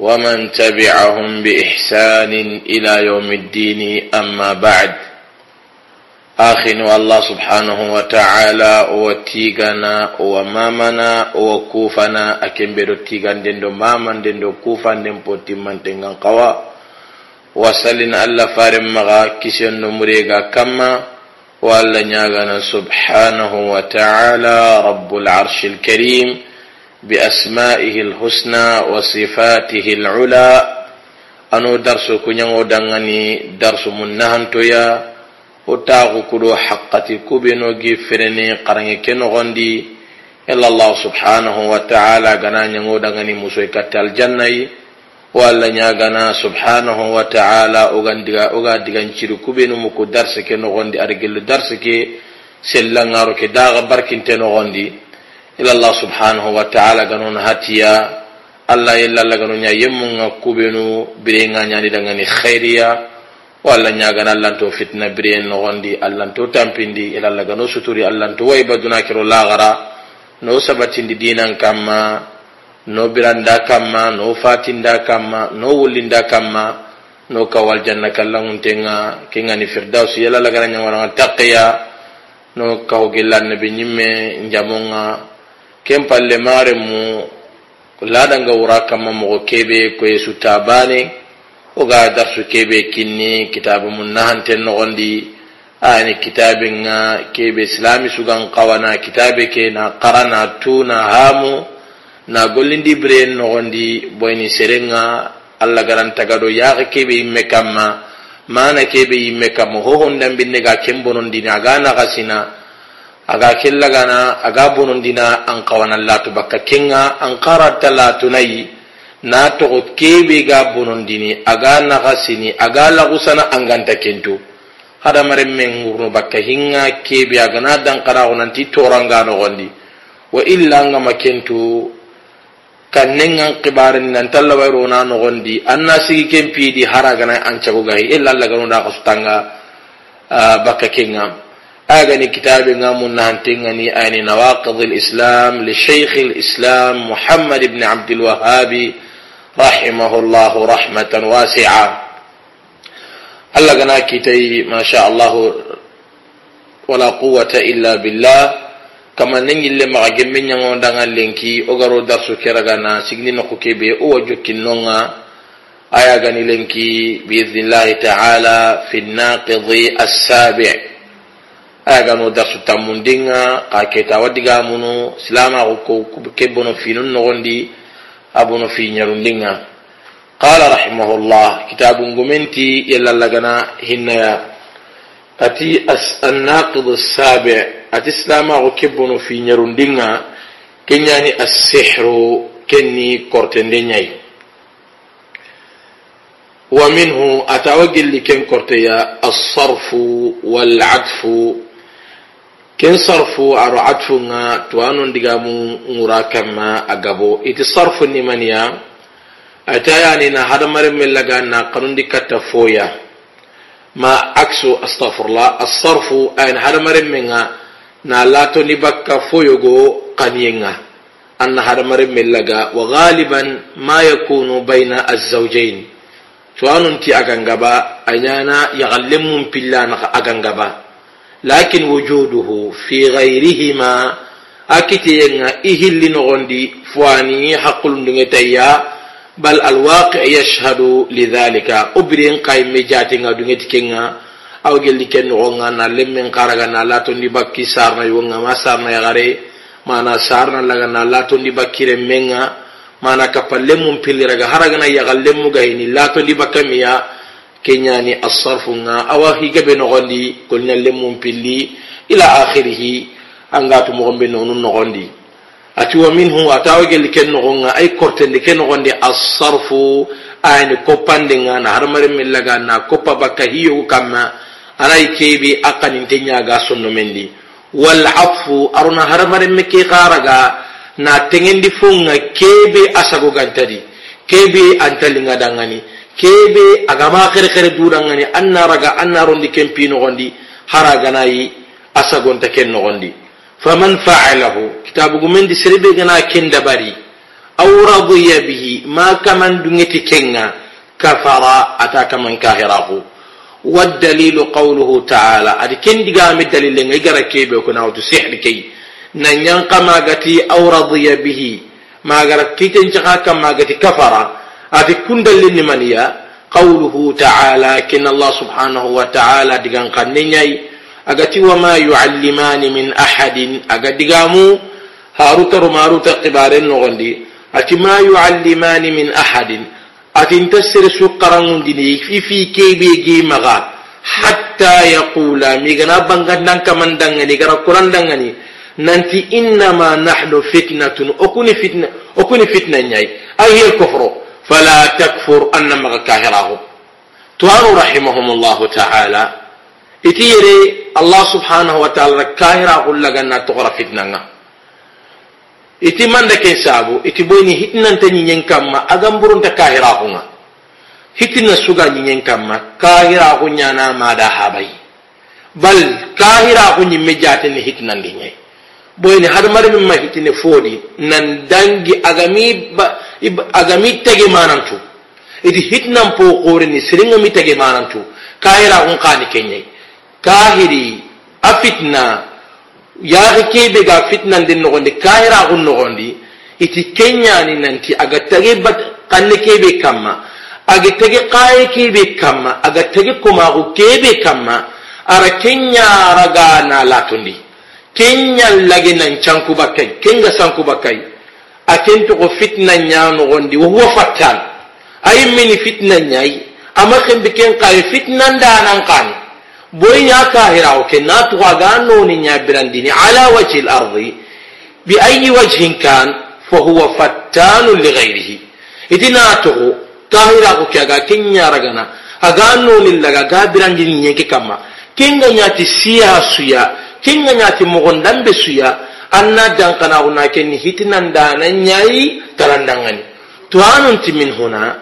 ومن تبعهم بإحسان إلى يوم الدين أما بعد. آخن الله سبحانه وتعالى وتيغنا ومامنا وكوفنا أكن بيرو تيغان دندو ماما دندو كوفا دندو تيمان تنغان قوا. وسلن الله فارم مغا كسيون نمريغا كما. وألا نياغنا سبحانه وتعالى رب العرش الكريم. بأسمائه الحسنى وصفاته العلى. أنو درس كنيانو دنغني درس منهن تويا. وتاغو كدو حقتي كوبينو جي فرني قرني كنو غندي. إلا الله سبحانه وتعالى غنا نيانو دنغني مسوي كتال جنة ولا نياغنا سبحانه وتعالى أغندغا أغادغا نشيرو كوبينو مكو درس كنو غندي. أرجل درس كي. سلنغارو كي داغ بركين تنو غندي ila allah subhanahu wa ta'ala ganon hatiya allah illa allah ganon ya yemmunga kubenu birenga nyani dangani khairiya walla ñagana allanto fitna biren nogondi allanto tampindi ila allah gano suturi allanto wayba dunakiro lagara no sabatindi dinan kamma no biranda kamma no fatinda kamma no wullinda kamma no kawal janna kallanguntenga kengani firdaus yala lagana ñawaranga taqiya no kaho gellannabi ñimme njamonga ken palle mare mu ladanga wura kamma mogo kebe koye su tabane oga darsu kebe kinni kitabe mun nahanten nogondi ani kitabe nga kebe islami sugan kawana kitabe ke na qarana tu na hamu na gollindi biren nogondi boyni serenga allah garantagado yaxe kebe yimme kamma mana kebe yimme kamma hohondambinne ga ken bonondini aga naxasina aga killagana aga bonondina an kawanallatu baka kenga an karattalatunayi na togo kebe ga bonondini aga nagasini aga lagusana anganta kentu. Hadamaren men ngurnu baka hinga kebe agana dankarago nanti gano nogondi. Wa illa ngama kentu kannen an kibarin nan no nogondi an na sigi ken hara gana an cagogahi illa allaganuda kasutanga ah, bakka kenga. أغني كتاب نامون نهانتينغني أني نواقض الإسلام لشيخ الإسلام محمد بن عبد الوهاب رحمه الله رحمة واسعة. الله غنا كتي ما شاء الله ولا قوة إلا بالله. كما ننجي لما غمين ينغون دانا لنكي أغرو درسو كرغانا سيغني نقو كيبي أو جوكي آية غني لنكي بإذن الله تعالى في الناقض السابع. agano darsu tammundinga ka keta wadiga munu silama ko ke bono finun nogondi abono fi nyarundinga qala rahimahullah kitabun gumenti yalla lagana hinnaya ati an-naqid as-sabi' ati silama ko ke bono fi nyarundinga kenyani as-sihru kenni kortende nyai ومنه أتوجل لكن كرتيا الصرف والعطف ken sarfu aro atfu nga tuwano ndiga mu ngura kama agabo. Iti sarfu ni maniya ata yani na hadamare melaga na kanundi kata foya. Ma aksu astaghfirullah as-sarfu ayin hadamare menga na lato ni bakka foyogo kaniyenga anna hadamare melaga wa ghaliban ma yakunu baina az-zawjayn. Tuwano ti agangaba anyana yagallemum pillana agangaba. lakin wujuduhu fi gayrihima a kitiyenga i hilli nogondi fowani hakkulundunge tayya bal alwaqi yashhadu lidhalika. O biren kayme jatenga dungeti kenga aw gelli ken nogonga na lemmen karaga na latondi bakki sarna yonga ma sarna yagare mana sarna laga na latondi bakkire menga mana kappa lemmun pilliraga haragana yagal lemmu gahini latondi bakkamiya kenyani asarfu nga awa higabe nogondi golñalle mum pilli ila akhirihi angatu mogonɓe nonu nogondi. Ati wa minhu atawa gelli ken nogonga ay kortendi ken nogondi asarfu ayani koppandenga na harmare millaga na koppa bakka hiyo kamma anay kebi akaninte ñaga sonno mendi. Wal afu aruna harmare me ke na tengendi fonga kebe asago gantadi kebe antalinga dangani. kebe agama khere khere durangani anna raga anna rondi kempi nogondi haraga nayi asagonta ken nogondi faman fa'alahu kitabu gumendi serebe gana ken dabari aw radiya bihi ma kaman dungeti kenga kafara ata kaman kahirahu والدليل قوله تعالى ادي كن ديغام الدليل لنغي غرا كيبه كنا وتو سحر كي نان ما غتي او رضي به ما غرا كيتن جخا كما ati kundalli ni maniya qawluhu ta'ala kin allah subhanahu wa ta'ala digan kanne nyai. Agati wa ma yuallimani min ahadin. Aga digamu haruta rumaruta qibaren nogondi. Ati ma yuallimani min ahadin. Ati intasir su qarangundini fifi kebe ge maga. Hatta yaqula migana bangandan kamandangani gara kurandangani nanti innama nahnu fitnatun. Okuni fitna okuni fitna nyai. Kufru فلا تكفر أن مغا كاهراه توارو رحمهم الله تعالى. إتيري الله سبحانه وتعالى كاهراه لغنا تغرى فتنة. iti manda ken sabu iti boyni hitnanta ñiñen kamma agamburunta kahiraxunga hitina suga ñiñen kamma kahiraxu ñana mada habay bal kahiraxu ñimme jatene hitinandi ñay boyni hadamari min ma hitine foodi nan dangi agami ba agami tege manantu iti hitnan po qorini siringa mi tege manantu kahira kun kani kenyai. Kahiri a fitna. Yaaki kebe ga fitnan din nogondi kahira gun nogondi. Iti kenyani nanti aga tage bat kanne kebe kamma. Aga tage kaye kebe kamma. Aga tage komagu kebe kamma. Ara kenya raga na latundi kenya lagi nan canku bakkai. Kenga sanku bakkai. atento ko fitna ñanogondi wo fattan. Ayi mini fitna ñayi ama kembi ken kayi fitnan danan kani boyi ña kahirawo ke na tugo aga noni ñabirandini ala wajhi lardi bi ayi wajhin kan fa huwa fattanu ligayrihi iti na tugo kahirako ke aga ken ñaragana aga noni laga ga birandini ñenke kamma. Kenga ñati siya suya kenga ñati mogon dambe suya anna dankana una ni hitinan yayi tarandangani tuanun timin huna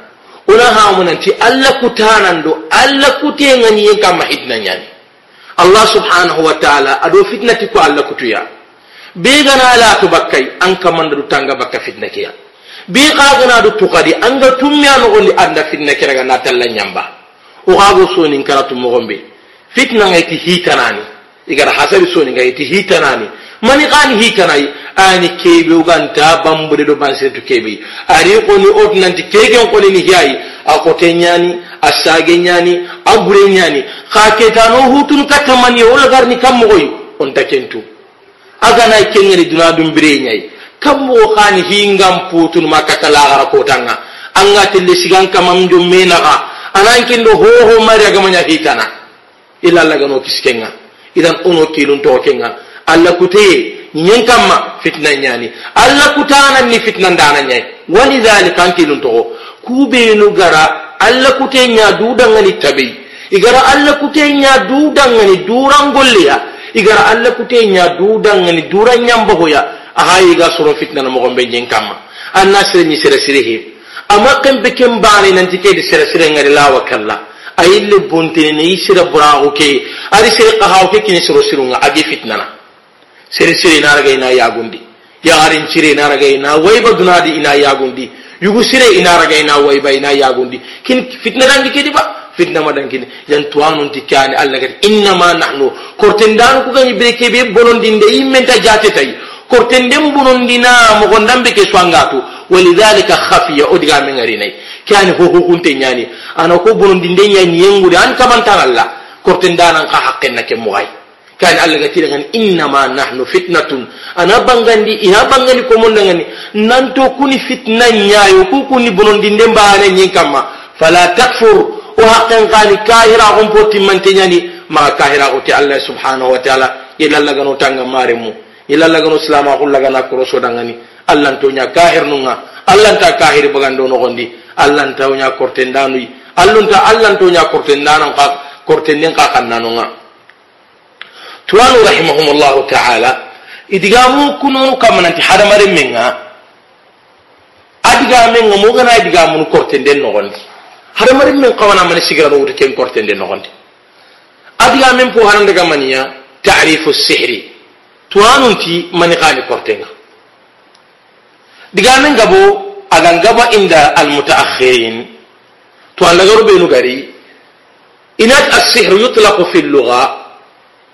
una hamunan ti alla kutanan do alla kutengani yin kama hitna yani allah subhanahu wa ta'ala ado fitnati ko alla kutuya. Be gana la to bakkai an kamanda du tanga bakka fitna ya be qagana du an ga tumya no gondi anda fitna daga gana talla nyamba. O gago sonin karatu mo gombe fitna ngai ti hitanani. Igara hasabi sonin ngai ti hitanani. mani kan hi kanai? Ani kebe uganta bambure do bansetu kebe. Ari ko ni odnanti kegen ko ni hiyayi akote nyani asage nyani agure nyani. Ka ketano hutun ol gar ni kammo goy on takentu aga na kenyani dunadum bire nyai. Kam mo kan hi ngam putun makatala gara kotanga. Anga tille sigan kamam jum menaga a nan kindo ho ho mari aga manya hikana ila laga no kiskenga. Idan ono kilun to kenga alla kuteye ñin kamma fitna ñani alla kutanan ni fitna ndana ñay walidhalika antilun togo kubenu gara alla kute ña dudangani tabi. Igara alla kute ña dudangani durangolleya igara alla kute ña dudangani dura aha iga soro fitna na mogon be anna sere ñi sere he. Amma kembe kem bani nanti kedi sere sere ngari lawa kalla. Ayille bontene ni sere burahu ke. Ari sere qahaw ke kini soro sirunga agi fitnana sere sere ina ina yagundi. Yarin cire ina waiba dunadi ina yagundi. Yugu sire ina ina waiba ina yagundi. Kin fitna dangi kidi ba? Fitna ma dangi yan tuwanun tikani allah gadi inna ma nahnu. Korten dan ku gani breke be bonondinde immenta jate tay korten dem bonondina mo gondambe ke swangatu. Walidhalika khafiya odiga men ngari nay kani ho ho kunte nyani. Ana ko bonondinde nyani yengude an kamantan allah. Korten danan ka haqqen na ke mugai kan Allah ga tirangan innama nahnu fitnatun. Ana bangandi ina bangandi ko mon ngani nanto kuni fitna nyaayo ku kuni bonondi ndemba ne nyin kamma. Fala takfur. O haqqan qani kahira on poti mantenyani ma kahira ko ti Allah subhanahu wa ta'ala. Ila Allah gano tanga maremu ila Allah gano islama ko Allah gana ko so dangani allah to nya kahir nunga. Allah ta kahir bagando no gondi allah ta nya kortendanu allah ta allah to nya kortendana ka kortenden ka kannanunga tuwanu rahimahumullahu ta'ala idigamu kununu kamananti hadamaren menga adigamen nga mogana adigamunu kortenden nogondi hadamaren men kawana mani sigirano wuti ken kortenden nogondi adigamen po harandaga maniya ta'rifu sihri tuwanunti mani kani kortenga digamen gabo agan gaba inda almutaakhirin tuwan lagaru benu gari inat as-sihr yutlaqu fi al-lugha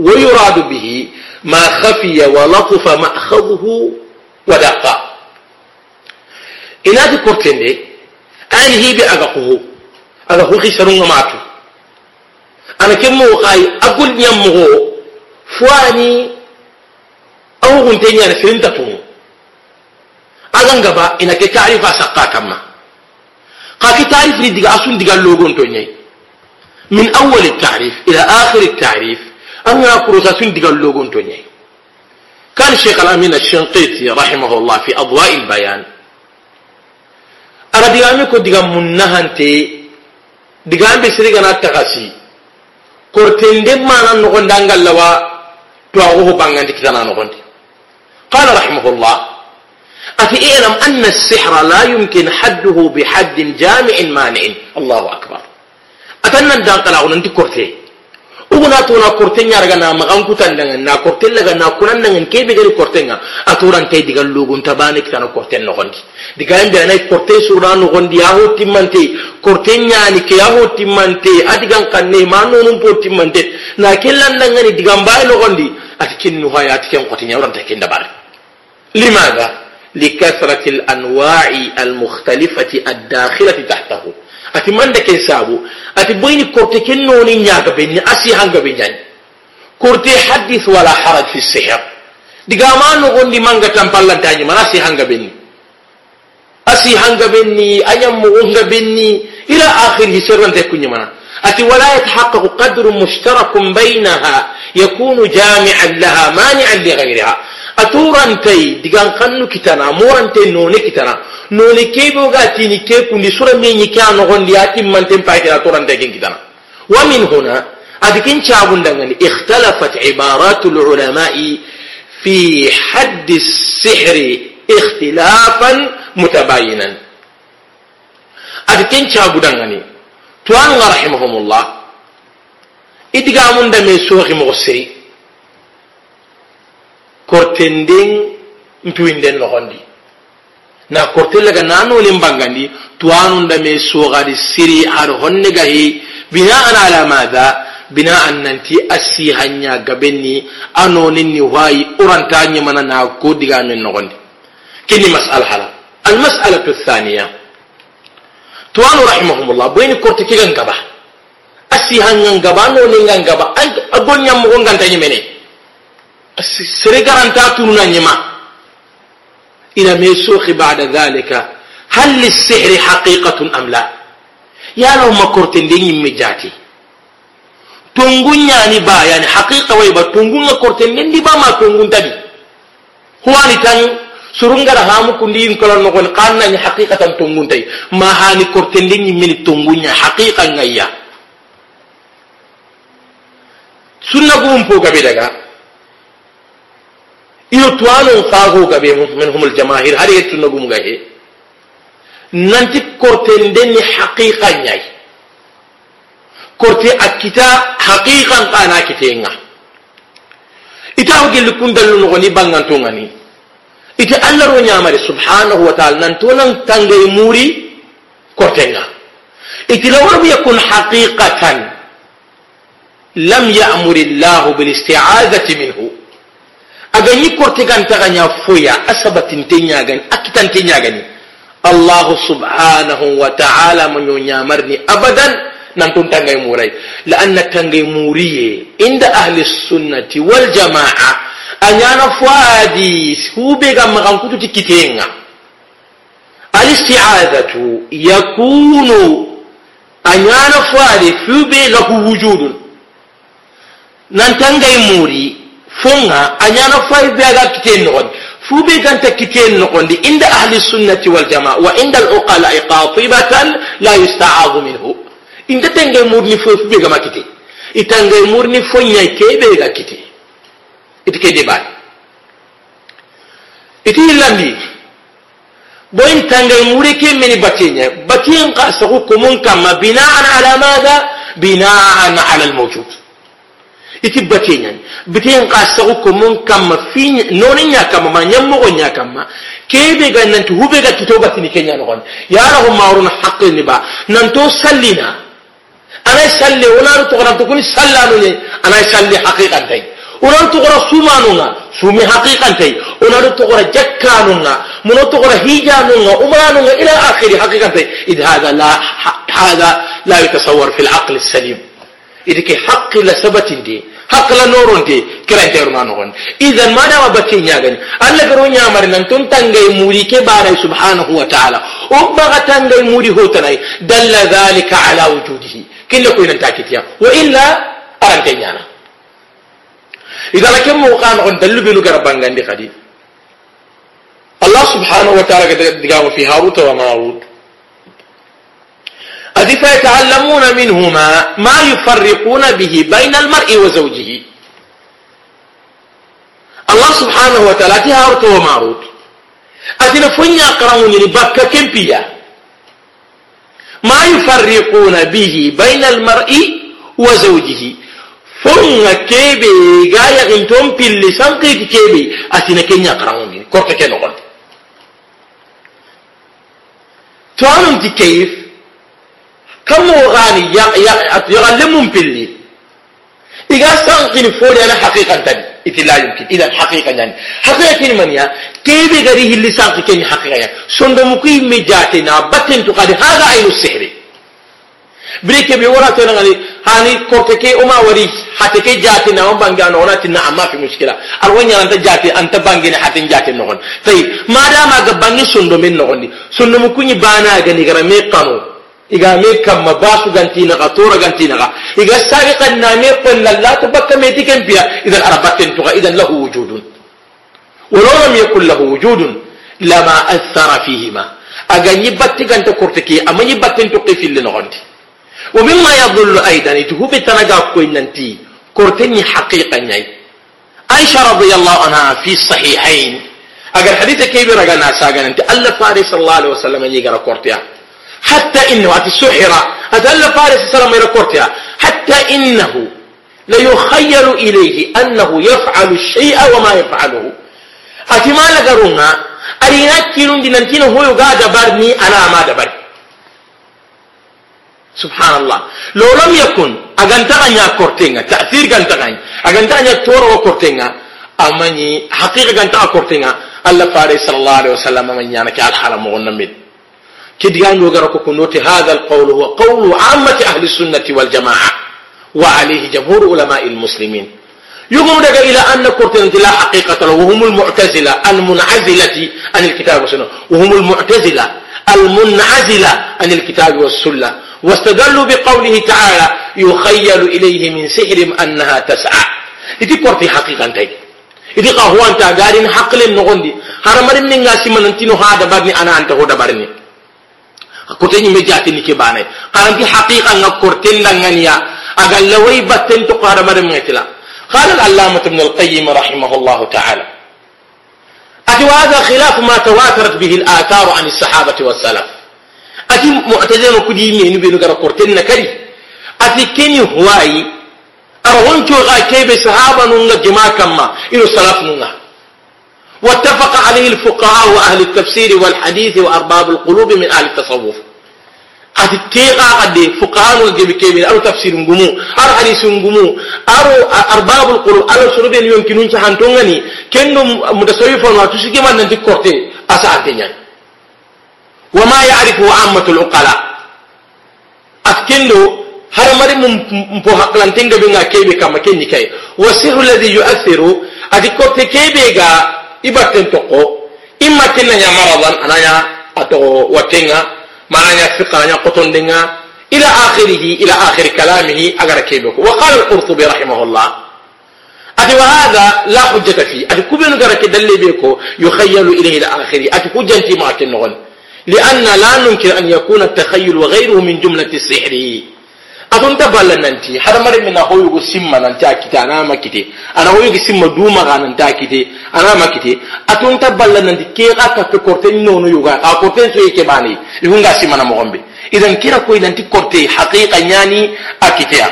ويراد به ما خفي ولطف مأخذه ودقا إنا ذكرت أنه أنه بأغقه أغقه خسر ومات أنا كم أقول أقول يمه فواني أو هم أنا أنا سرنتتهم أغن غبا إنك تعرف أسقا كما. قاك تعرف لديك أصول ديك اللوغون توني. من أول التعريف إلى آخر التعريف sun diga logon to ñay كان الشيخ الأمين الشنقيطي رحمه الله في أضواء البيان. أرى ديغامي كو ديغام منهانتي ديغام بسريغانا تغاسي. كورتين دم مانا نغن دانغال لوا تواغوه بانغان دي كتانا نغن دي. قال رحمه الله أفي إعلم أن السحر لا يمكن حده بحد جامع مانع. الله أكبر. أتنا ندان قلا وننتي كورتي uguna tuna korten yarga na magan kutan dangan na korten laga na kunan dangan kebe gari korten ga aturan tay diga lugun tabane kitana korten no gondi diga en bana korten sura no gondi ya ho timmante korten nyani ke ya ho timmante adigan kanne ma no num po timmante na kellan dangani diga mbay no gondi atikin no haya atiken kotin ya uranta kin dabar لماذا لكثرة الأنواع المختلفة الداخلة تحته أتي من دك سابو أتي بين كورتي كنوني نياغا بني أسي هانغا بني كورتي حدث ولا حرج في السحر diga ma no gondi manga tampalla taji mana si hanga benni asi hanga benni anyam mo hanga benni ila akhir hisran te kunya mana ati wala yatahaqqaqu qadru mushtarakun bainaha yakunu jami'an laha mani'an li ghayriha aturantai digan kannu kitana morante none kitana none kebe ga tini ke kundi sura me ni kya no gondi ati manten pa kira turante ken kitana wa min huna adikin chabun dangani ikhtalafat ibaratu ulama'i fi hadd as-sihr ikhtilafan mutabayinan adikin chabu dangani tuan rahimahumullah idigamun da me sohi mo siri kortenden mpiwinden nogondi na kortellaga nanolin bangandi tuwanunda me sogadi siri har honne gahi bina'an ala madha bina'an nanti asi hanya gabenni anonin ni wayi uranta mana na ko diga men nogondi kini mas'al hala al mas'alatu thaniya tuwanu rahimahumullah boyni korte kigan gaba asi hanya gaba no ni gaba agon nyam mo nganta mene sere garanta tununa ñima إلى ميسوخ بعد ذلك. هل للسحر حقيقة أم لا؟ يا لو ما كرت الدنيا مجاتي. تونغون يعني با يعني حقيقة ويبا تونغون كرت الدنيا با ما تونغون تبي هو أنا تاني سرُّنَ غَرَّ هَامُ كُنْدِي إِنْ كَلَّا نُقُولُ قَانَ أَنِّي حَقِيقَةً تُنْغُونَ تَيْ مَا هَانِ كُرْتِنِي مِنْ تُنْغُونَ حَقِيقَةً غَيَّا سُنَّةُ غُمْحُ كَبِيرَةً iyo tuwanon kago gabe min humul jamahir har yettu nagum gahe nanti korte ndenni haqiqa nyai korte akita haqiqan kana kitenga ita ho gelli kundallu no ni banganto ngani ita allah ro nyamare subhanahu wa ta'ala nan to nan tangay muri kortenga iti law lam yakun haqiqatan lam ya'mur allah bil isti'azati minhu aganyi korte ganta ganya foya asabatin tenya gani akitan tenya gani Allah subhanahu wa ta'ala man marni abadan nan tun tangay murai la anna tangay muriye inda ahli sunnati wal jamaa anyana fuadi hube ga magan kutu tikitenga al isti'adatu yakunu anyana fuadi hube lahu wujudun nan tangay muri fonga anyana fay be aga kiten no fube ganta kiten nogondi inda ahli sunnati wal jamaa wa inda al uqala qatibatan la yusta'adhu minhu inda tenge murni fo fube gama kite itange murni fo nyai kebe ga kite itike de ba iti landi boyin tange muri ke meni batinya batiyan ka sahu kumun kama bina'an ala madha bina'an ala al mawjud iti batinya bitin qasagu ko mun kamma fi nonin nya kamma ma nya kamma kebe ga nan tu hube ga kito ga tini kenya no ya rahu maurun haqqi ni ba nan to sallina ana salli wala to kana to kuni sallanu ne ana salli haqiqan tay onan to gora sumanunga sumi haqiqan tay onan to gora jakkanunga mun to gora hijanunga umranunga ila akhiri haqiqan tay id hada la hada la yatasawwar fi al-aql as-salim idike haqqi la sabatin di hakla noronte kiranteruna nogon idan madama batte ñagani allah garo ñamari nan ton tangay muri ke baray subhanahu wa taala o maga tangay muri hotanay dalla dhalika ala wujudihi kille koynanta kitiya wa illa arante ñana idana ke moka nogon dallu benu gara bangandi kadi allah subhanahu wa taala digamo fi haruta wa marut أذ فيتعلمون منهما ما يفرقون به بين المرء وزوجه. الله سبحانه وتعالى تي هاروت وماروت. أتنا فنيا قرأون بكا كمبيا ما يفرقون به بين المرء وزوجه. كم غاني يغلمهم باللي إذا سانقين فوري أنا حقيقة تاني. إذا لا يمكن. إذا حقيقة يعني. حقيقة من يا؟ كيف غريه اللي سانقين حقيقة يعني؟ سندمكي مجاتنا بطن تقال هذا عين السحر. بريك بيورا تنغني هاني كورتكي أما وري حتكي جاتنا وم بانجانا ولا تنا ما في مشكلة. أروين أنت جاتي. أنت بانجنا حتى جاتي نغن. طيب. ما دام أجباني سندمين نغني؟ سندمكوني بانا غني غرامي قانون. Iga me kamma basu gantina ka tora gantina ka iga sabiqan na me qalla to bakka me tiken biya idan arabatin to idan lahu wujudun ولو لم يكن له وجود لما أثر فيهما. أغني باتي غانتا كورتكي أما يباتين تقي في اللي نغندي ومما يظل أيضا تهو بتنجا كوين ننتي كورتني حقيقة ني عائشة رضي الله عنها في الصحيحين. أجر حديث كبير أجر ساقن أنت ألا فارس الله عليه وسلم يجرى كورتيا. حتى إنه أتي السحر أتألى فارس السلام كورتيا حتى إنه ليخيل إليه أنه يفعل الشيء وما يفعله. أتي ما لقرونا أرينا كيلون دي ننتين هو يقاد برني أنا ما دبر. سبحان الله. لو لم يكن أغنتغنيا كورتينا تأثير غنتغنيا أغنتغنيا تورو كورتينا أمني حقيقة غنتغنيا كورتينا الله فارس صلى الله عليه وسلم من يانك الحرم مغنمين كديان وغرق كنوت هذا القول هو قول عامة أهل السنة والجماعة وعليه جمهور علماء المسلمين. يقوم دقا إلى أن كرتن لا حقيقة له وهم المعتزلة المنعزلة عن الكتاب والسنة. وهم المعتزلة المنعزلة عن الكتاب والسنة. واستدلوا بقوله تعالى يخيل إليه من سحر أنها تسعى. إذا كرتي حقيقة تي إذا قهوان تاغارين حق للنغندي هرمرين من ناسي من انتنو هذا برني أنا أنت هو دبرني. Kote ñimme jatini ke banay karanti haqiqa nga korten danganiya aga lawai batten to qara mare metila قال العلامة ابن القيم رحمه الله تعالى أتي وهذا خلاف ما تواترت به الآثار عن الصحابة والسلف أتي معتزلة كدي من غرا كورتين نكري أتي كني هواي أروان كو غا كيب صحابة نونغا جماعة كما إنو سلف واتفق عليه الفقهاء وأهل التفسير والحديث وأرباب القلوب من أهل التصوف ati teqa qadde fuqahanul gebi kebe aro tafsir ngumu aro hadis ngumu aro arbabul qulub aro surube ni yonki nun hanto ngani kendo mutasawwifon wa tusige man nanti korte asa antenya wama ya'rifu ammatul uqala askendo har mari mum mpo haklantenga be nga kebe kama kenni kay wasiru alladhi yu'athiru ati korte kebe ga ibatten toko imma kenna nya maradan ananya ato watenga mananya fiqanya qotondenga ila akhirih ila akhir kalamihi agar kebeko wa qala al-qurtubi rahimahullah ati wa hada la hujjata fi ati kubenu gara ke dalle be ko yukhayyalu ilayhi al akhiri ati kujanti ma ken non لأن لا ننكر أن يكون التخيل وغيره من جملة السحر atun ta balla nanti har mare mina hoyu go simma nan ta kita ana makite ana hoyu go simma duma ga nan ta kite ana makite atun ta balla nanti ke aka ke korte no no yuga a korte so yake bani ihunga simma na mogombe idan kira ko idan ti korte haqiqa nyani akite ya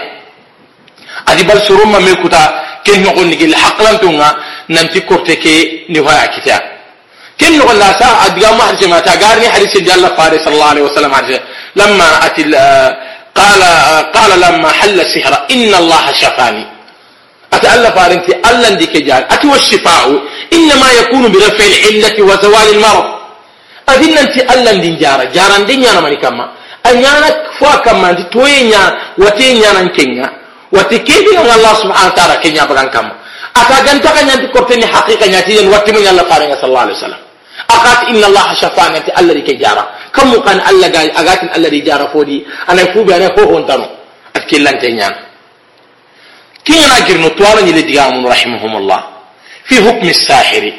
adi bal surumma me kuta ken no gonni gel haqlan tunga nanti korte ke ni hoya akite ken no la sa adiga ma harje mata garni hadisi jalla fare sallallahu alaihi wasallam harje lamma atil قال قال لما حل السحر إن الله شفاني. أتألف أنت ألا ديك جال أتي والشفاء إنما يكون برفع العلة وزوال المرض. أذن أنت ألا دين جارة. جارة دين يانا ماني كما. أنيانا فوا كما. أنت توينيا وتينيانا كينيا. وتكيدي أن الله سبحانه وتعالى كينيا بغان كما. أتاجنتا كان ينتي كورتني حقيقة نتيجة واتمن الله فارنة صلى الله عليه وسلم. فقط إن الله شفاني انت الله ريكي جارا كم مقان الله قال اغاتن الله ري جارا فودي. أنا فوبي أنا فوه انت اتكلا انت نيان كي أنا جرنو طوالا يلي ديامون رحمهم الله. في حكم الساحري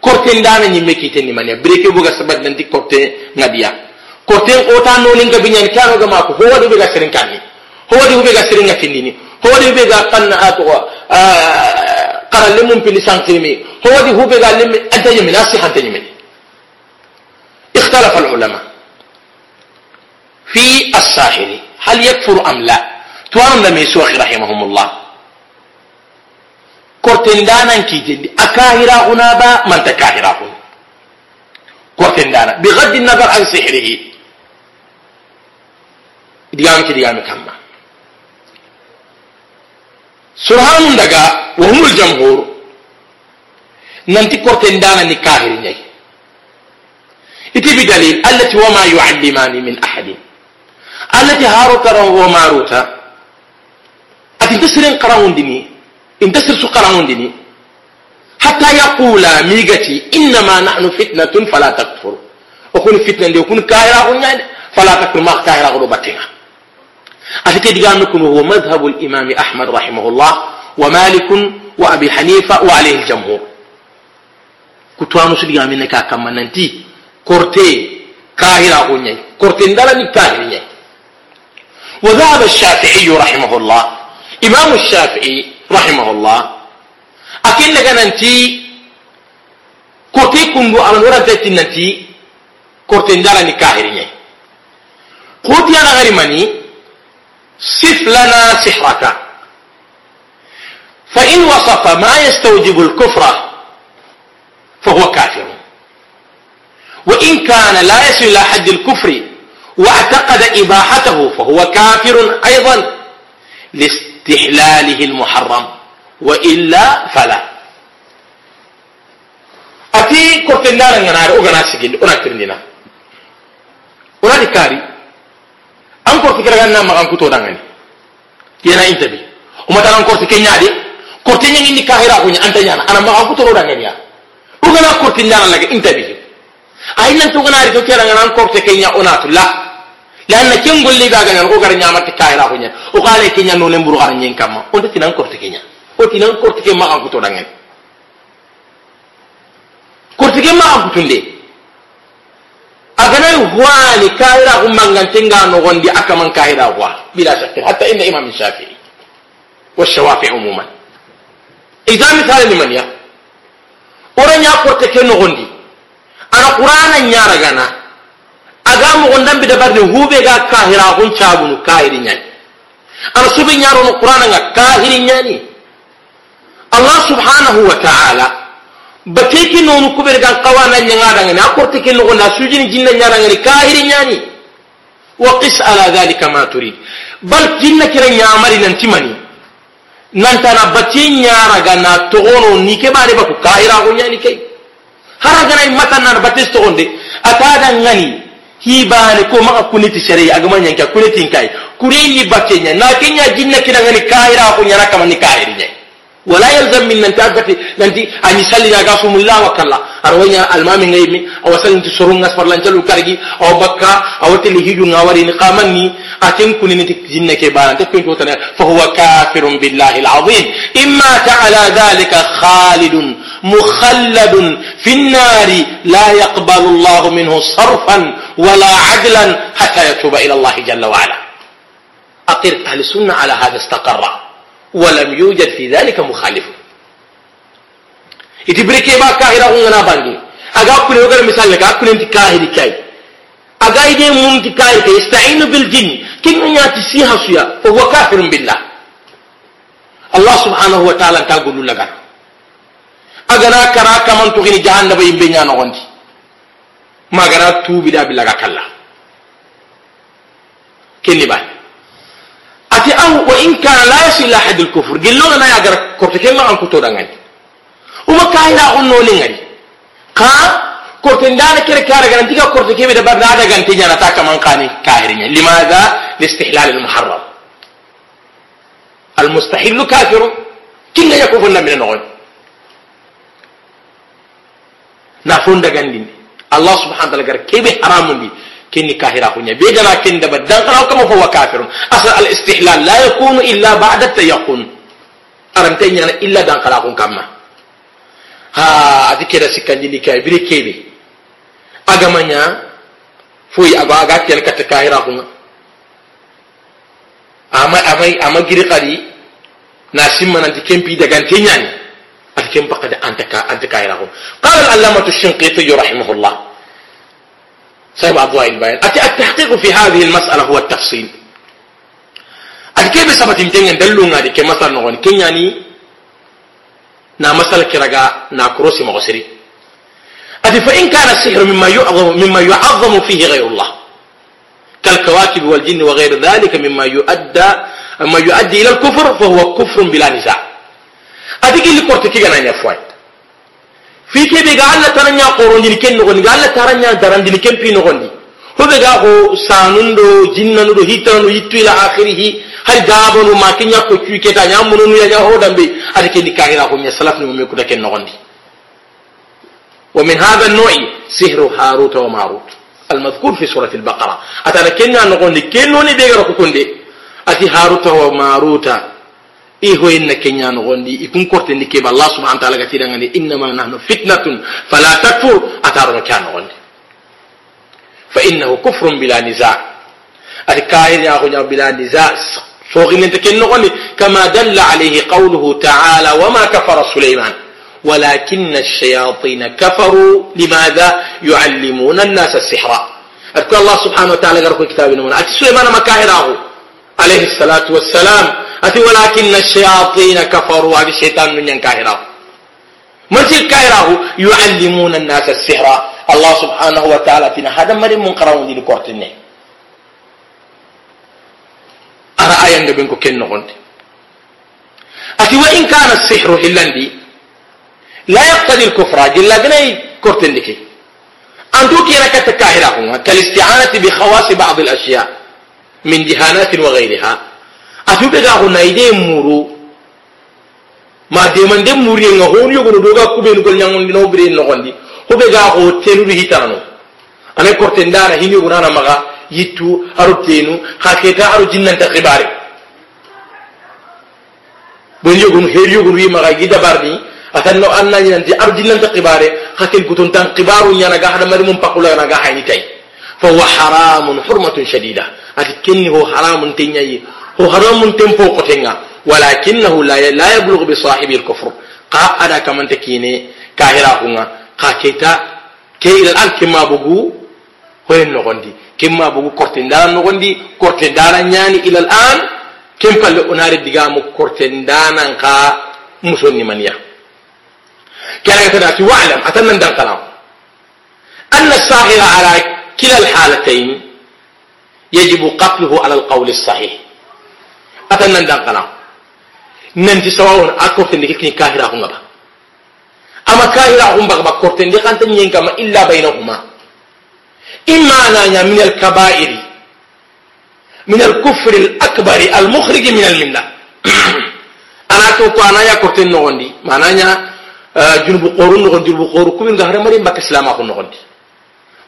كورتين دانا نيمكي تني مانيا. بريكي بوغا سبت ننتي كورتين نبيا. كورتين اوتا نولين كبنيان كارو غماكو هو دي بيغا سرين كاني. هو دي بيغا سرين كفنيني هو دي بيغا قنا اتوا آه qara lemum pili sanktimi ho wadi hu buga lemmi anta yemi nasi hanta yemi اختلف العلماء. في الساحر هل يكفر أم لا؟ توانم لم يسوخ رحمهم الله. كورتين دانا كي جدي. أكاهرا هنا با من تكاهرا هنا. كورتين دانا. بغض النظر عن سحره. ديامك ديامك كما سرحان دقا وهم الجمهور. ننتي كورتين دانا نكاهر نيه iti بدليل التي وما يعلمان من أحد. التي هاروت وماروت أتي تسرين قراون ديني إن تسر قراون ديني. حتى يقول ميغتي إنما نحن فتنة فلا تكفر. وكون فتنة يكون كاهرة فلا تكفر. ما كاهرة أتي تدقامكم هو مذهب الإمام أحمد رحمه الله ومالك وأبي حنيفة وعليه الجمهور. كتوانو سدقامنك كما ننتي korte kahira ko nyai korte ndala ni kahira nyai وذهب الشافعي رحمه الله. إمام الشافعي رحمه الله. أكن ننتي كورتي كندو أنا نورا تيتي ننتي كورتي ندالا نكاهر ني قوتي أنا غير مني صف لنا سحرك. فإن وصف ما يستوجب الكفر فهو كافر. وإن كان لا يصل إلى حد الكفر واعتقد إباحته فهو كافر أيضا لاستحلاله المحرم وإلا فلا. أتي كورتنانا نغنار أغنى سجل أنا ترنينا أنا دكاري أن كورت كرغانا ما أن كتو دangani yana intabi uma tan korti kenya de korti nyangi ni kahira ko anta nyana ana ma ko to dangani ya ugana korti nyana laga intabi ay nan to gana ri kera ngana ko te kenya onatu la lanna ken golli ga ga ko gar nyama te kayra ko nya o kale kenya no lemburu ar nyen kamma on te tinan ko te kenya o tinan ko te ma ko to dangen ko te ma gwani kahira kun mangantin ga nogondi aka man kahira gwa bila shakki hatta inda imam shafi'i wa shawafi umuman. Idan misali liman ya uran ya korte ke nogondi ana qur'anan ya ragana aga mu gondan bi dabar ne hube ga kahira kun cabunu kahirin yani ana subin yaro no qur'anan ga kahirin yani Allah subhanahu wa ta'ala bateki nonu kubere ga qawana nyanga daga na korte ke no gonda sujini jinna nyara ngani kahiri nyani. Wa qis ala dhalika ma turid. Bal jinna kira nyamari nan timani nan tana bati nyara ga na togono ni ke bare ba ku kahira ko nyani kai haragana matannar batis to onde atada ngani. Hibane ko maka kuniti shere. Agama nyanka kuniti kai kureni bakenya na kenya jinna kina ngani. Kaira ko nyara kama ni kairi ولا يلزم من ان تعرف ان أن يصلي يا قاسم الله وكلا. اروي المام غيمي أو سن تسرون ناس فرلان جلو كارغي أو بكا أو تلي هيجو نواري نقامني. أتين كوني نتي جنك بان تكون توتنا. فهو كافر بالله العظيم. إما تعالى ذلك خالد مخلد في النار لا يقبل الله منه صرفا ولا عدلا حتى يتوب إلى الله جل وعلا. اقر أهل السنة على هذا استقرت ولم يوجد في ذلك مخالف. إتبركي با كاهرة هنا بانجي. أقا كل يوغر مثال لك أقول أنت كاهري كاي. أقا إيدي ممتي كاهري كاي. استعين بالجن. كن ياتي سيها سيا فهو كافر بالله. الله سبحانه وتعالى تقول لك. أغنا كرا كمان تغني جهنم يمبنيا نغندي ما غنا توبي دا بلا كلا. كني باي ati aw wa in kana la yasil ila hadil kufr gillo na ya gar korte ken ma an kuto dangani uma kaina on no lingari ka korte ndana kere kare gar antika korte kebe da bagda da ganti nyana ta kaman kani kahirinya limadha listihlal al muharram al mustahil kafiru kinga yakufuna min an na fonda gandini allah subhanahu wa ta'ala gar kebe haramundi كني كاهرا كنيا بيجنا كن دبا. دان كما فهو كافر. أصل الاستحلال لا يكون إلا بعد التيقن. أرمتين يعني إلا دان كراكم كما ها أدي كده سكان جلي كاي. بري كيبي. أغمانيا. فوي أغا أغا كيان كتكاهرا كنا أما أما أما جري قري. ناسم من أنت كم بيدا غانتين يعني أنت كم بقى أنت كا أنت كاهرا قال العلامة الشنقيطي صاحب أضواء البيان التحقيق في هذه المسألة هو التفصيل. كيف سبت يمتين دلو ngadi ke masal no kenyani na masal kiraga na kurosi magosiri ati fa in kana السحر مما يعظم مما يعظم فيه غير الله. كالكواكب والجن وغير ذلك مما يؤدى ما يؤدي إلى الكفر فهو كفر بلا نزاع. ati gilli korte kigana nya fwai fi kebe ga Allah taranya qorondini ken no ga Allah taranya darandini ken pi no gondi hobe ga ko sanundo jinnanu do hitanu yittu ila akhirih har gabonu ma kinya ko ku keta nyamunu ya ya ho dambe ade ken dikahira ko nya salaf no me ko ken no gondi ومن هذا النوع سحر هاروت وماروت المذكور في سورة البقرة أتنا كنا نقول كنوني بيغرق كندي أتي هاروت وماروت iho inna إيهو إن كنيا نغندي يكون كرت إن كيب سبحانه وتعالى كثيرا غني إنما نحن فتنة فلا تكفر أتارنا كيا نغندي فإنه كفر بلا نزاع الكائن يا بلا نزاع فوقين تكين نغني كما دل عليه قوله تعالى وما كفر سليمان ولكن الشياطين كفروا لماذا يعلمون الناس السحر أذكر الله سبحانه وتعالى قرأ كتابنا من أتي سليمان مكاهره عليه الصلاة والسلام أتي ولكن الشياطين كفروا هذه الشيطان من ينكاهراه من تلكاهراه يعلمون الناس السحر. الله سبحانه وتعالى فينا هذا مريم من قرأوا دي لكورتني أرى آية بينكو كن نغند. أتي وإن كان السحر هلاندي لا يقتضي الكفر جل بني كورتن لكي أنتو كي ركت كاهراه كالإستعانة بخواص بعض الأشياء من دهانات وغيرها. Atu be ga na ide muru. Ma de man de muri nga ho ni yogo do ga kube no gol nyangon no bre no gondi ho be ga ho tenu ri hitano. Ane korte ndara hini yogo na maga yitu aru tenu ha keta aru jinnan ta khibare bon yogo no her yogo ri maga gida barni atan no anna ni nanti aru jinnan ta khibare ha ken kuton tan khibaru nyana ga hada mari pakula na ga hayni tay fa huwa haramun hurmatun shadida. Ati kenni ho haramun tenyayi. هو حرام تنفو قتنغا ولكنه لا لا يبلغ بصاحب الكفر. قا أدا كمان تكيني كاهرا كونغا قا كيتا كي إلى الآن كما بغو هو نغندي. كما بغو كورتين دار نغندي. كورتين دار نياني إلى الآن. كم قال أوناري ديغامو كورتين دانا قا مسوني منيا. كان يتناتي واعلم اتمنى دار كلام أن الساهر على كلا الحالتين يجب قتله على القول الصحيح. Atan nan dan kana nanti sawawon a kortendi ke kini kahira hunga ba ama kahira humba ba kortendi kanta nyen kama illa bainahuma imma ananya min al kaba'iri min al kufri al akbar al mukhrij min al milla ana to ko anaya korten no gondi mananya junubu qoru no gondi junubu qoru kumin ga haramari mbak islam ko no gondi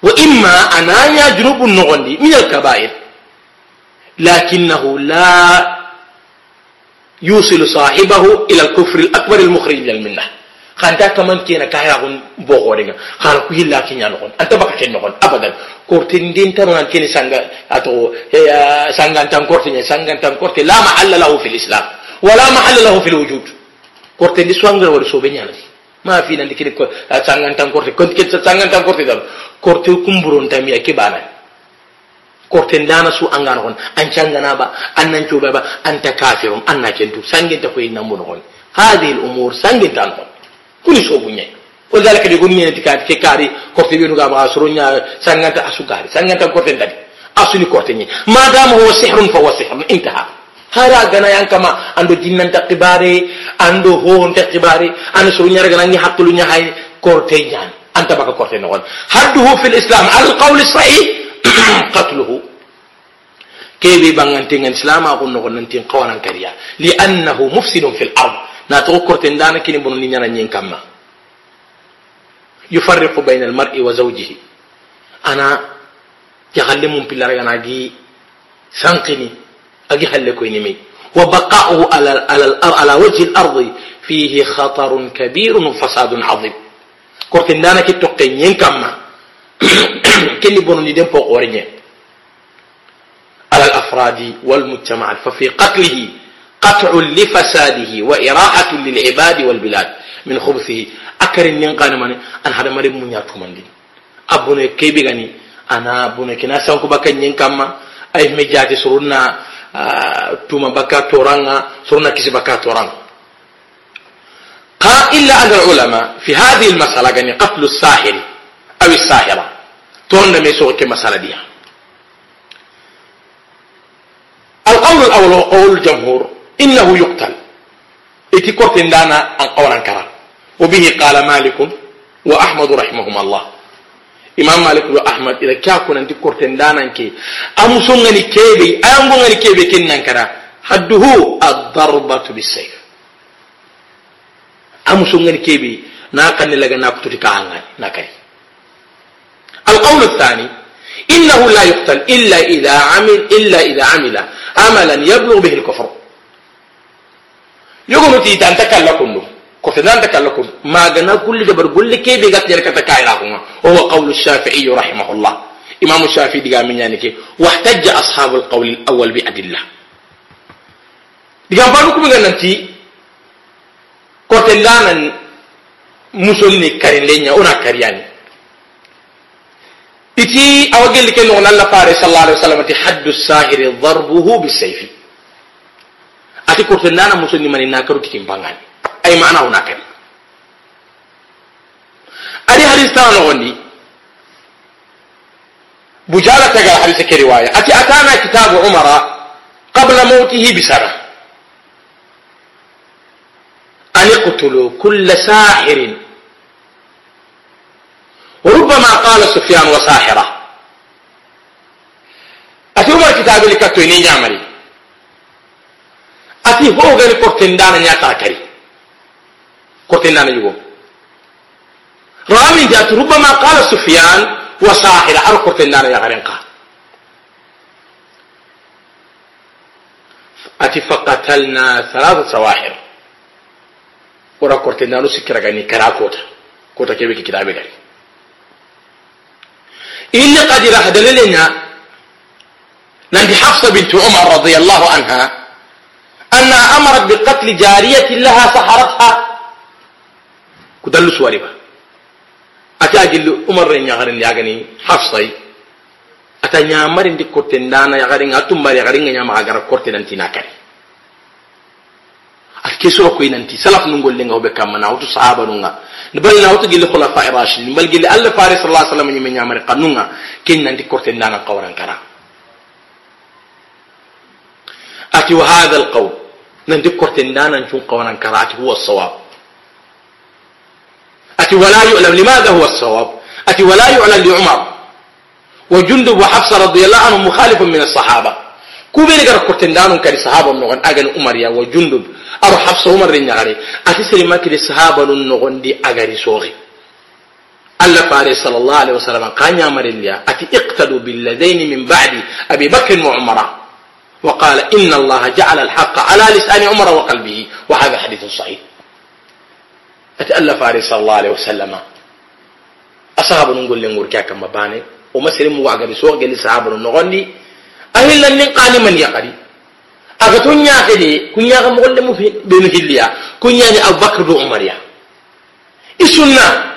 wa imma ananya junubu no gondi min al kaba'ir لكنه لا يوصل صاحبه إلى الكفر الأكبر المخرج من المنة. خانتا كمان كينا كايا غون بوغوريغا خان كو هيلا كينيا نكون أنت بكا كين نكون ابدا. كورتين دين ترون كيني سانغا. أتو سانغا تان كورتين. سانغا تان كورتي لا محل له في الإسلام. ولا محل له في الوجود. كورتين دي سوانغر ور سو بنيا ما في نندي كيني سانغا تان كورتي كنت كيت سانغا تان كورتي دال كورتي كومبرون تامي كيبانا. Korten dana su an gana hon an cangana ba an nan coba ba an ta kafirun an na kentu sangin ta koyi nan mun hon hadhihi al umur sangin tan hon kuni sobuñay ولذلك يقول ني تكات كي كاري كورتي بينو غاما سرونيا سانغانتا اسوغاري سانغانتا كورتي دادي اسوني كورتي ما دام هو سحر فهو سحر انتهى hara gana yang kama ando jinnan ta qibare ando hon ta qibare an surunya gana ni hatulu nya hay korte jan anta baka korte no hadduhu fil islam al qawl sahih قتله كي بانتين اسلام اكو نغ ننتين قوانا كريا لأنه مفسد في الأرض نا تقرتن دانا كين بون ني نانا نين كاما يفرق بين المرء وزوجه أنا يغلم بلا رانا جي سانقني أجي حل كويني مي وبقاؤه على على الأرض على وجه الأرض فيه خطر كبير وفساد عظيم كورتن دانا كي توقي نين كاما bonu ni dem po qorenye على الأفراد والمجتمع. ففي قتله قطع لفساده وإراحة للعباد والبلاد من خبثه. أكرن ينقان من؟ أن هذا مريم من ياتهم دين أبونا كيبي غني أنا أبونا كنا سانكو بكا ينكما أي مجاتي سرنا توما بكا تورانا سرنا كيسي بكا تورانا قال إلا العلماء في هذه المسألة يعني قتل الساحر. أو الساحرة تون لم يسوق كمسألة دي القول الأول هو قول الجمهور إنه يقتل. إتي كورتين دانا أن قولا كرا وبه قال مالك وأحمد رحمهما الله. إمام مالك وأحمد إذا كاكون أنت كورتين دانا كي أمسونغني كيبي. أمسونغني كيبي كنن كرا حده الضربة بالسيف. أمسونغني كيبي. ناكن لغا ناكتو كاهانغاني ناكاي. القول الثاني إنه لا يقتل إلا إذا عمل إلا إذا عمل عملا يبلغ به الكفر. يقول تي تانتك لكم كفر تانتك لكم ما قلنا كل جبر قل لك كيف يقتل لك تكايلهما هو قول الشافعي رحمه الله. إمام الشافعي دقا من يعني كي واحتج أصحاب القول الأول بأدلة. دقا فانكم قلنا تي كفر لانا مسلني كارين لينيا أنا كارياني. Iti awagel ke no Allah fare sallallahu alaihi wasallam ti haddu sahiri darbuhu bisayfi ati kurte nana muso ni mani nakaru tikin bangani ay mana una kadi ari hadis tawano gondi bujala taga hadis ke riwaya ati atana kitabu umara qabla mautihi bisara an iqtulu kull sahir ربما قال سفيان وساحرة. أتي عمر كتاب اللي كتو إني أتي هو غير كرتين دانا نياتا كري كرتين دانا يقوم. رامي جات ربما قال سفيان وساحرة. أرو كرتين دانا يا غرينقا. أتي فقتلنا ثلاثة سواحر. ورا كرتين دانو سكرة غني كراكوتا كوتا. كيبكي كتابي غني kitabe gari inni qadira hadalelenya nandi hafsa bintu umar radiyallahu anha أنها أمرت بقتل جارية لها سحرتها. كدل سواربا أتى أجل أمر رين يغرين يغني حفصي أتى نعمر دي كورتين دانا يغرين أتمبر يغرين نعمر أغر كورتين أنتي ناكري. kesuro koynanti salaf nun gollenga hoɓe kamma nawtu sahaba nunga. Bal nawtu gille hulafa irashidin bal gille allah fare sal lah sallam ñimme ñamari kannunga ken nanti korte ndanan kawaran kara. Ati wa hada al qawl nanti korte ndanan cun kawaran kara ati huwa sawab. Ati wala yulam limada huwa sawab? Ati wala yulam li umar? Wa jundub wa hafsa radiallah anhu mukhalifun min asahaba kuɓeni gara korte ndanun kadi sahaba nogon agani umar ya wa jundub. أرو حفصة عمر رنياري أتي سلما كري صحابة نغن دي أغري صوغي الله فاري صلى الله عليه وسلم قال يا مريم أتي اقتدوا بالذين من بعد أبي بكر وعمر. وقال إن الله جعل الحق على لسان عمر وقلبه. وهذا حديث صحيح. أتألف عليه صلى الله عليه وسلم. أصحاب نقول لنقول كما باني. ومسلم وعقد سوق قال صحاب نغني أهلا نقاني من يقري. aga kunyaa fedhi kunyaa kan mogolle mu benukilliya kunyaani abubakar do umariya i sunna.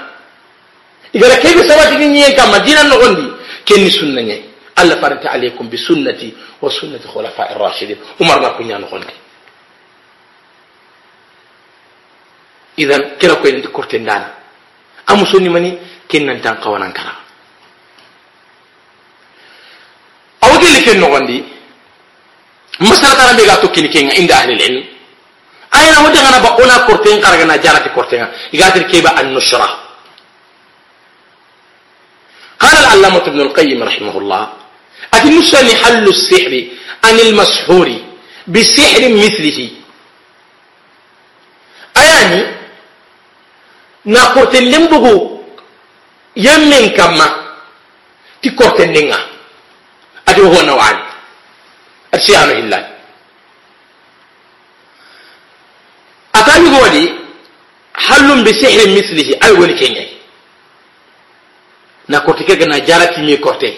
Igara kebe sabatigi ñiyen kamma dina nogondi kenni sunna ñayi allah farante aleykum bi sunnati wa sunnati khulafa irrashidin umar na kuña nogondi. Idan kira koyenanti korte ndana a musonnimani ken nantan kawanankara awo gelli ken nogondi مني كن ننتان قوانا كرا أو اللي كن نغني مسألة ترى بيغا تكيني كين عند أهل العلم. أين ودي أنا بقونا كورتين قرغنا جارتي كورتين يغاتر كيبا النشرة. قال العلامة ابن القيم رحمه الله أتي حل السحر عن المسحور بسحر مثله. أياني na kortenden bugu yammen kamma ti kortendenga ati ho nawani godi hallum bi sihrin mislihi ay woni kenyai na korte kega na jarati mi korte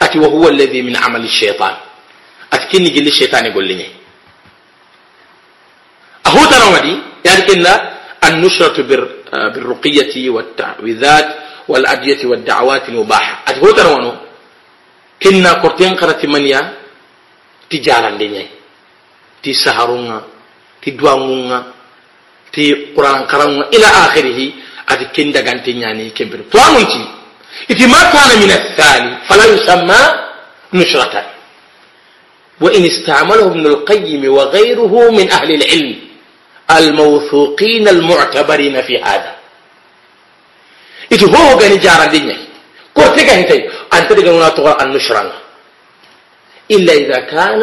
ati wa huwa alladhi min amali shaytan ati kinni gilli shaytan gollinye ahutana wadi yani kinna النشرة بالرقية والتعويذات والأدية والدعوات المباحة أتقول ترونو كنا كورتين قرأت منيا تجالا دنيا تي سهرونا تي دوامونا تي قرآن قرآن إلى آخره أتي كندا غانتي نياني كمبر توامنتي إذا ما كان من الثاني فلا يسمى نشرة وإن استعمله ابن القيم وغيره من أهل العلم الموثوقين المعتبرين في هذا itu ho gani jarandinye ko tega hitay anta daga nuna to an nushran إلا إذا كان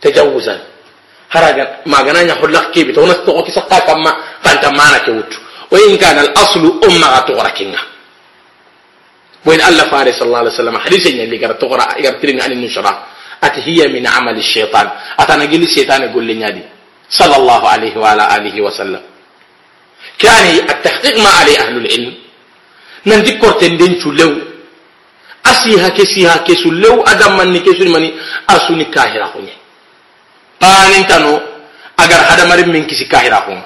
تجوزا. هرجع ما جنا يحول لك كيبي تونا استوقي سقى كم فأنت ما أنا وإن كان الأصل أمة تغركنا وإن ألا فارس صلى الله عليه وسلم حديثين اللي قرأ تغرى يقرأ عن النشرة. أتهي من عمل الشيطان. أتانا قل الشيطان يقول لي نادي. صلى الله عليه وعلى آله وسلم. كان التحقيق ما عليه أهل العلم. نندي كورتين دين شو asi hake si hake su lew adammanni ke surimani asuni kahira hunye panin tano agar hadamarin min kisi kahira hun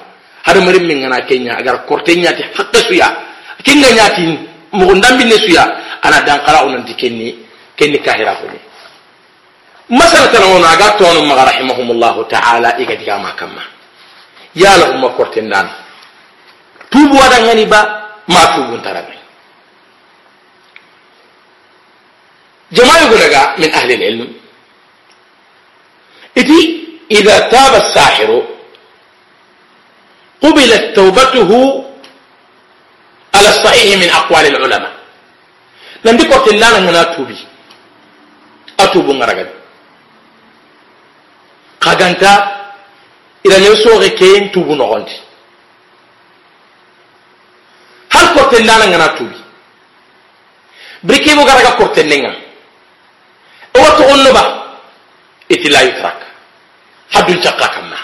hadamarin min ngana kenya agar korte nyati hakke suya. Kinga nyati mugun dambi ne suya ana dankara unan dikenni kenni kahira hunye masala tana wono agar tonu maga rahimahumullahu ta'ala iga diga makamma yala umma korte ndan tubu wadangani ba ma tubun tarabe جماعة من أهل العلم. إذا إذا تاب الساحر قبلت توبته على الصحيح من أقوال العلماء. لم يكن لنا من أتوبي أتوبوا غرقد kaganta irañen sooxe keyen tubu noxondi har korten dana ngana tubi brike mo garaga korten nenga o watto on noba iti la yutrak haddun cakka kamma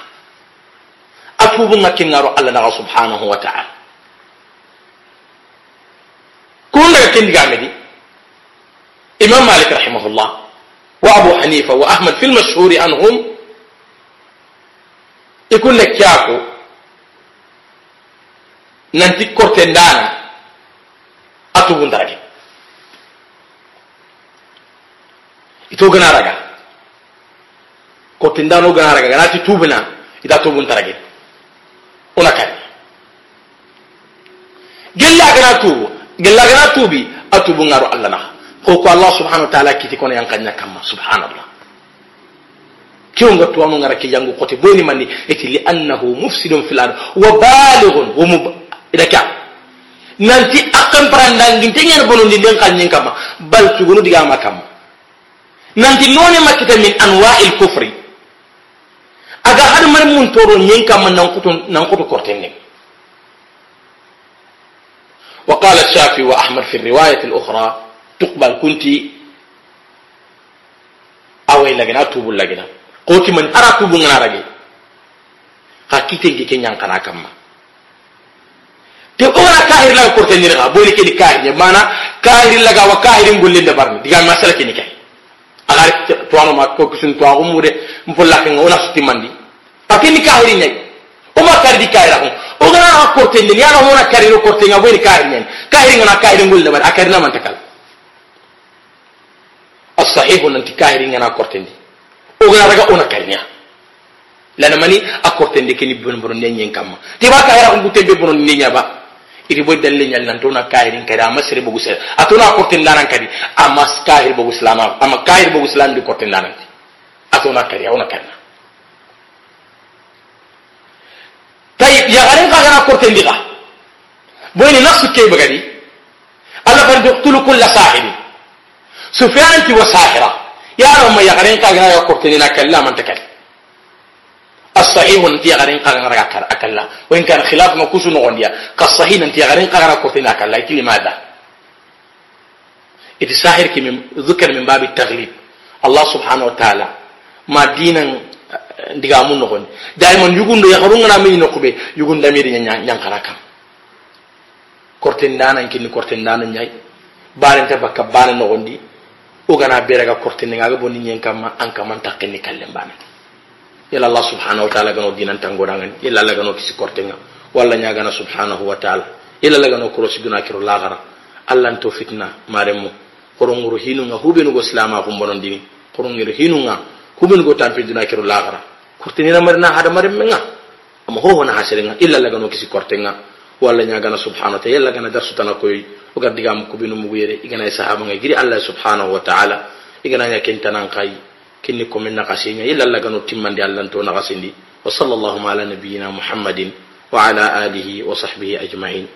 a tubu nga kengaro allah naxa subhanahu wa taala kun daga kendigamedi imam malik rahimahullah wa abu hanifa wa ahmad fi lmashhuri anhum ikunne kyako nanti korte ndana atubundarage ito gana raga korte ndano gana raga ganati tubuna ita tubuntarage una kari gella gana tubu gella gana tubi atubu ngaro allah na ko ko allah subhanahu wa ta'ala kiti kono yankanya kamma subhanallah kiwonga tuwanu ngara ki jangu kote boni mani eti li annahu mufsidun fil ard wa balighun wa mub ida kya nanti akam parandangi tenya bono ndi den kan nyin kama bal tugunu diga ma kama nanti none makita min anwa'il kufri aga har man mun toro nyin kama nan kutu nan kutu kortenne وقال الشافعي وأحمد في الرواية الأخرى تقبل كنت tubu lagina koti man ara tubu ngana rage ha kiten ke kenyan kana kamma te ora kahir la korte ni ga boni ke ni kahir mana kahir la ga wa kahir ngulle de barni diga masala ke ni kay agari tuano ma ko kusun tuago mude mpolla ke ngona suti mandi pakini kahir nyai o ma kar di kahir ko o gana korte ni yana mona kahir korte nga boni kahir nyai kahir ngana kahir ngulle de bar akari na man takal الصحيح ان انت كاهرين أنا كورتندي وغنا رغا أنا كارنيا لأن ماني اكورتندي كني بن بن نين كام تيبا كاهرا ام بوتين بن نين با iri boy dalle nyal nan tona kairin kadi amma sere bogu sere atona kortin danan kadi amma kahir bogu islama amma kahir bogu islam di kortin danan atona kadi awna kana tayib ya garin ka gana kortin diga boy ni nafsu kay bagadi alla fan tuqtulu kull sahiri سفيان تي وساحرة يا رب ما يغرين قاغنا يقرتني كلا من تكل الصحيح انت يغرين قاغنا أكلا وإن كان خلاف ما كوسو نغنيا كالصحيح انت يغرين قاغنا يقرتني أكلا يتي لماذا إذا ساحر كي ذكر من باب التغليب الله سبحانه وتعالى ما دينا ndigamu nogon daiman yugundo yakarungana mi nokobe yugunda mi nya nyankara kam kortendana kinni kortendana nyai barenta bakka bana nogondi ogana beraga kortene ngaga bonni nyen kama an kama takkenni kallen bana yalla allah subhanahu wa ta'ala gano dinan tangodangan yalla allah gano kisi kortenga walla nyagana subhanahu wa ta'ala yalla allah gano korosi siguna kiro lagara allah to fitna maremu koronguru hinunga hubenu go islama ko bonon dini koronguru hinunga hubenu go tampi duna kiro lagara korteni na marina hada maremmenga amma ho hona hasirenga illa allah gano kisi kortenga walla ñagana subhanahu wa taala yalla gana darsutana koy o gardiga mu kubinu mu yere igana sahaba ngay giri allah subhanahu wa taala igana nya kentanan kay كني كم من نقصين إلا الله جنو تيم من دالن تون وصلى الله على نبينا محمد وعلى آله وصحبه أجمعين.